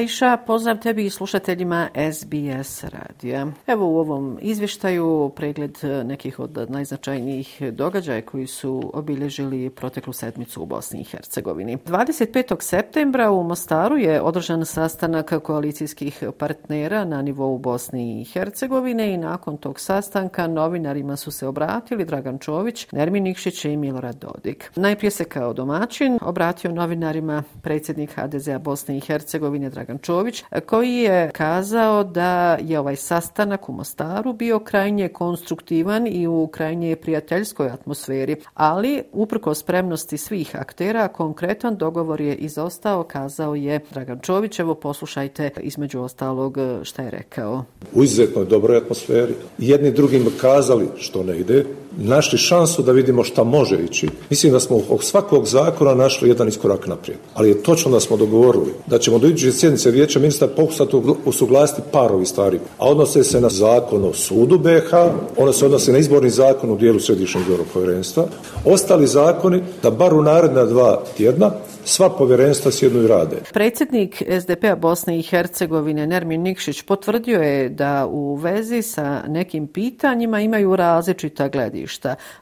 Aisha, pozdrav tebi i slušateljima SBS radija. Evo u ovom izvještaju pregled nekih od najznačajnijih događaja koji su obilježili proteklu sedmicu u Bosni i Hercegovini. 25. septembra u Mostaru je održan sastanak koalicijskih partnera na nivou Bosni i Hercegovine i nakon tog sastanka novinarima su se obratili Dragan Čović, Nermin Nikšić i Milorad Dodik. Najprije se kao domaćin obratio novinarima predsjednik HDZ-a Bosne i Hercegovine Dragan Čović, koji je kazao da je ovaj sastanak u Mostaru bio krajnje konstruktivan i u krajnje prijateljskoj atmosferi, ali uprko spremnosti svih aktera, konkretan dogovor je izostao, kazao je Dragan Čović. Evo poslušajte između ostalog šta je rekao. U izuzetnoj dobroj atmosferi. Jedni drugim kazali što ne ide, našli šansu da vidimo šta može ići. Mislim da smo od svakog zakona našli jedan iskorak naprijed. Ali je točno da smo dogovorili da ćemo do iduće sjednice vijeća ministra pokusati usuglasiti parovi stvari. A odnose se na zakon o sudu BH, ono se odnose na izborni zakon u dijelu središnjeg izbornog povjerenstva. Ostali zakoni da bar u naredna dva tjedna sva povjerenstva sjednu i rade. Predsjednik SDP-a Bosne i Hercegovine Nermin Nikšić potvrdio je da u vezi sa nekim pitanjima imaju različita gledišta,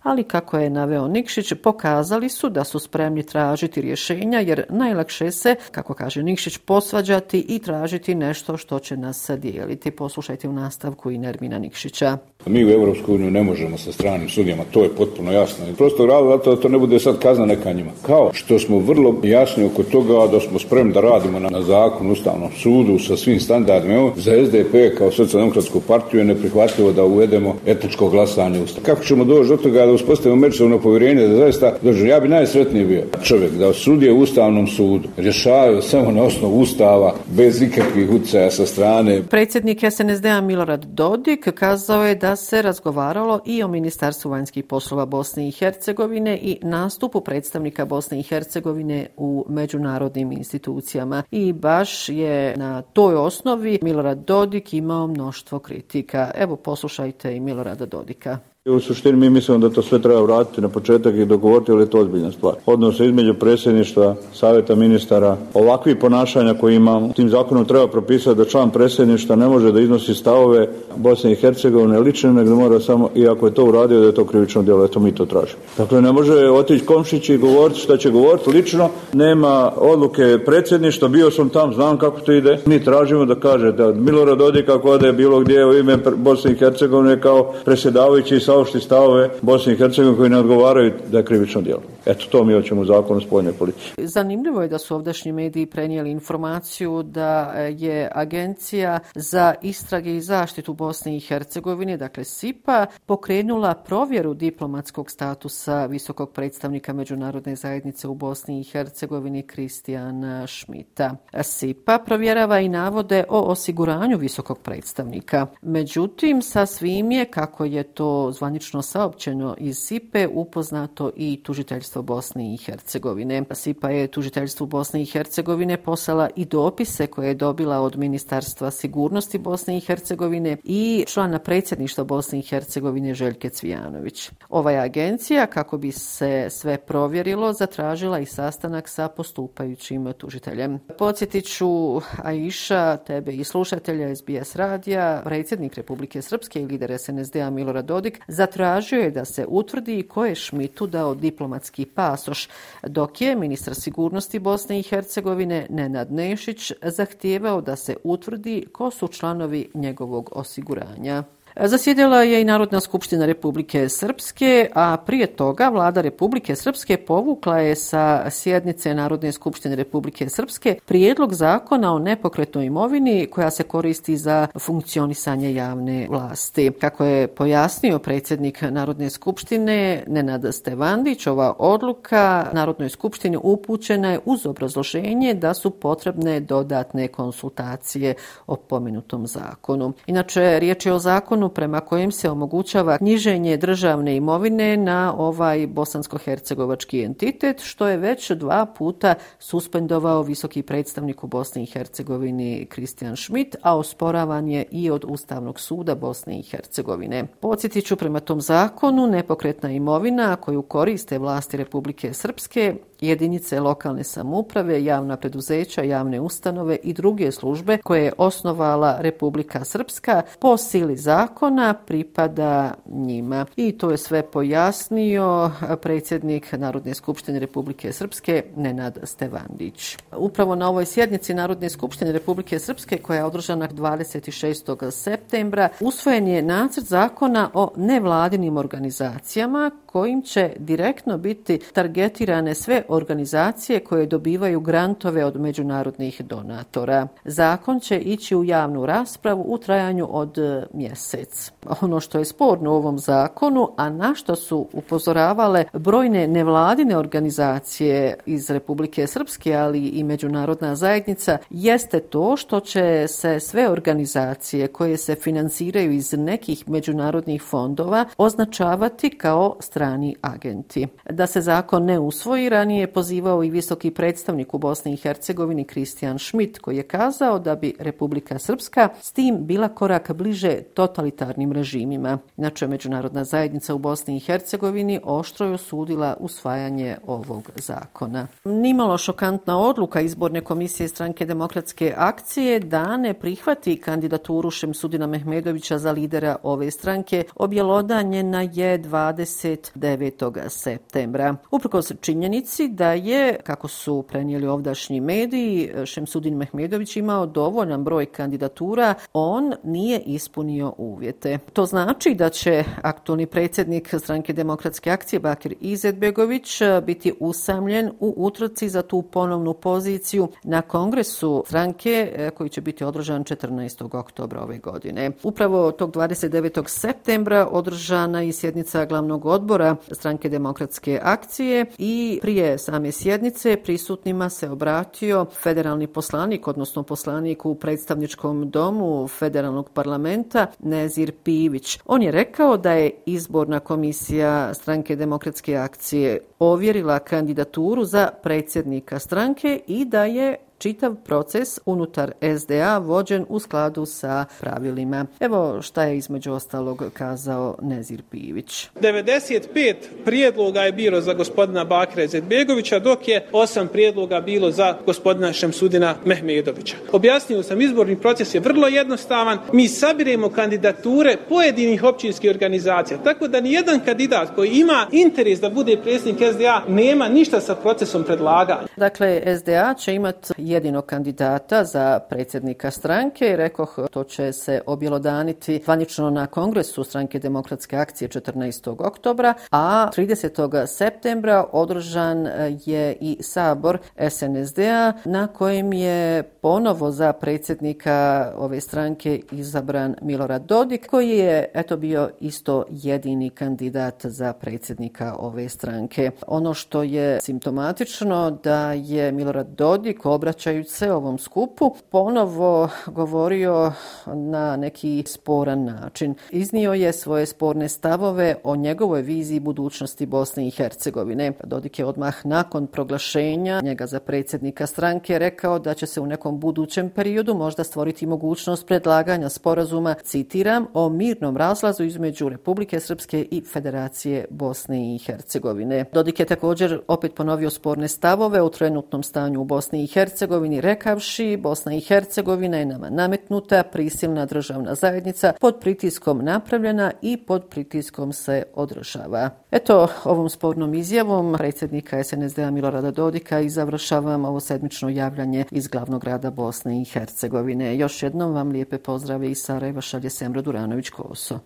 ali kako je naveo Nikšić, pokazali su da su spremni tražiti rješenja jer najlakše se, kako kaže Nikšić, posvađati i tražiti nešto što će nas dijeliti. Poslušajte u nastavku i Nermina Nikšića. Pa mi u Evropsku uniju ne možemo sa stranim sudijama, to je potpuno jasno. Prosto rado da to ne bude sad kazna neka njima. Kao što smo vrlo jasni oko toga da smo spremni da radimo na, na zakon Ustavnom sudu sa svim standardima. Evo, za SDP kao socijaldemokratsku partiju je neprihvatljivo da uvedemo etičko glasanje Ustava. Kako ćemo doći do toga da uspostavimo međusobno povjerenje da zaista dođu? Ja bi najsretniji bio čovjek da sudije u Ustavnom sudu rješavaju samo na osnovu Ustava bez ikakvih utjecaja sa strane. Predsjednik SNSD-a Milorad Dodik kazao je da se razgovaralo i o Ministarstvu vanjskih poslova Bosne i Hercegovine i nastupu predstavnika Bosne i Hercegovine u međunarodnim institucijama. I baš je na toj osnovi Milorad Dodik imao mnoštvo kritika. Evo poslušajte i Milorada Dodika. U suštini mi mislimo da to sve treba vratiti na početak i dogovoriti, ali je to ozbiljna stvar. Odnos između predsjedništva, savjeta ministara, ovakvi ponašanja koji imamo, tim zakonom treba propisati da član predsjedništva ne može da iznosi stavove Bosne i Hercegovine lične, nego mora samo, i ako je to uradio, da je to krivično djelo, eto mi to tražimo. Dakle, ne može otići komšić i govoriti šta će govoriti lično, nema odluke predsjedništva, bio sam tam, znam kako to ide. Mi tražimo da kaže da Milorad Dodik ako ode bilo gdje u ime Bosne i Hercegovine kao predsjedavajući saopšti stavove Bosne i Hercegovine koji ne odgovaraju da je krivično djelo. Eto, to mi hoćemo u zakonu spojne politike. Zanimljivo je da su ovdašnji mediji prenijeli informaciju da e, je Agencija za istrage i zaštitu Bosne i Hercegovine, dakle SIPA, pokrenula provjeru diplomatskog statusa visokog predstavnika Međunarodne zajednice u Bosni i Hercegovini Kristijana Šmita. SIPA provjerava i navode o osiguranju visokog predstavnika. Međutim, sa svim je, kako je to zvanično saopćeno iz SIPE, upoznato i tužiteljstvo Bosne i Hercegovine. SIPA je tužiteljstvu Bosne i Hercegovine poslala i dopise koje je dobila od Ministarstva sigurnosti Bosne i Hercegovine i člana predsjedništva Bosne i Hercegovine Željke Cvijanović. Ova je agencija, kako bi se sve provjerilo, zatražila i sastanak sa postupajućim tužiteljem. Podsjetit ću Aisha, tebe i slušatelja SBS radija, predsjednik Republike Srpske i lider SNSD-a Milorad Dodik, zatražio je da se utvrdi ko je Šmitu dao diplomatski pasoš, dok je ministar sigurnosti Bosne i Hercegovine Nenad Nešić zahtijevao da se utvrdi ko su članovi njegovog osiguranja. Zasjedila je i Narodna skupština Republike Srpske, a prije toga vlada Republike Srpske povukla je sa sjednice Narodne skupštine Republike Srpske prijedlog zakona o nepokretnoj imovini koja se koristi za funkcionisanje javne vlasti. Kako je pojasnio predsjednik Narodne skupštine Nenad Stevandić, ova odluka Narodnoj skupštini upućena je uz obrazloženje da su potrebne dodatne konsultacije o pomenutom zakonu. Inače, riječ je o zakonu zakonu prema kojem se omogućava knjiženje državne imovine na ovaj bosansko-hercegovački entitet, što je već dva puta suspendovao visoki predstavnik u Bosni i Hercegovini Kristijan Schmidt, a osporavan je i od Ustavnog suda Bosne i Hercegovine. Podsjetit ću prema tom zakonu, nepokretna imovina koju koriste vlasti Republike Srpske jedinice lokalne samuprave, javna preduzeća, javne ustanove i druge službe koje je osnovala Republika Srpska po sili zakona pripada njima. I to je sve pojasnio predsjednik Narodne skupštine Republike Srpske Nenad Stevandić. Upravo na ovoj sjednici Narodne skupštine Republike Srpske koja je održana 26. septembra usvojen je nacrt zakona o nevladinim organizacijama kojim će direktno biti targetirane sve organizacije koje dobivaju grantove od međunarodnih donatora. Zakon će ići u javnu raspravu u trajanju od e, mjesec. Ono što je sporno u ovom zakonu, a na što su upozoravale brojne nevladine organizacije iz Republike Srpske, ali i međunarodna zajednica, jeste to što će se sve organizacije koje se finansiraju iz nekih međunarodnih fondova označavati kao strani agenti. Da se zakon ne usvoji, ranije pozivao i visoki predstavnik u Bosni i Hercegovini Kristijan Schmidt koji je kazao da bi Republika Srpska s tim bila korak bliže totalitarnim režimima. Inače, međunarodna zajednica u Bosni i Hercegovini oštro je osudila usvajanje ovog zakona. Nimalo šokantna odluka izborne komisije stranke demokratske akcije da ne prihvati kandidaturu Šemsudina Mehmedovića za lidera ove stranke objelodanjena je 29. septembra. Uprkos činjenici da je, kako su prenijeli ovdašnji mediji, e, Šemsudin Mehmedović imao dovoljan broj kandidatura, on nije ispunio uvjete. To znači da će aktualni predsjednik stranke demokratske akcije Bakir Izetbegović e, biti usamljen u utrci za tu ponovnu poziciju na kongresu stranke e, koji će biti održan 14. oktobra ove godine. Upravo tog 29. septembra održana i sjednica glavnog odbora stranke demokratske akcije i prije same sjednice prisutnima se obratio federalni poslanik, odnosno poslanik u predstavničkom domu federalnog parlamenta Nezir Pivić. On je rekao da je izborna komisija stranke demokratske akcije ovjerila kandidaturu za predsjednika stranke i da je čitav proces unutar SDA vođen u skladu sa pravilima. Evo šta je između ostalog kazao Nezir Pivić. 95 prijedloga je bilo za gospodina Bakira Zetbegovića, dok je 8 prijedloga bilo za gospodina Šemsudina Mehmedovića. Objasnio sam, izborni proces je vrlo jednostavan. Mi sabiremo kandidature pojedinih općinskih organizacija, tako da ni jedan kandidat koji ima interes da bude predsjednik SDA nema ništa sa procesom predlaganja. Dakle, SDA će imati jedinog kandidata za predsjednika stranke. i Rekoh, to će se objelodaniti zvanično na kongresu stranke demokratske akcije 14. oktobra, a 30. septembra održan je i sabor SNSD-a na kojem je ponovo za predsjednika ove stranke izabran Milorad Dodik, koji je eto bio isto jedini kandidat za predsjednika ove stranke. Ono što je simptomatično da je Milorad Dodik obrat obraćajući se ovom skupu, ponovo govorio na neki sporan način. Iznio je svoje sporne stavove o njegovoj viziji budućnosti Bosne i Hercegovine. Dodik je odmah nakon proglašenja njega za predsjednika stranke rekao da će se u nekom budućem periodu možda stvoriti mogućnost predlaganja sporazuma, citiram, o mirnom razlazu između Republike Srpske i Federacije Bosne i Hercegovine. Dodik je također opet ponovio sporne stavove o trenutnom stanju u Bosni i Hercegovini Hercegovini rekavši Bosna i Hercegovina je nama nametnuta prisilna državna zajednica pod pritiskom napravljena i pod pritiskom se održava. Eto, ovom spornom izjavom predsjednika SNSD-a Milorada Dodika i završavam ovo sedmično javljanje iz glavnog grada Bosne i Hercegovine. Još jednom vam lijepe pozdrave iz Sarajeva šalje Semra Duranović-Koso.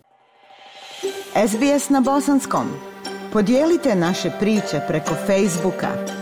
SBS na Bosanskom. Podijelite naše priče preko Facebooka.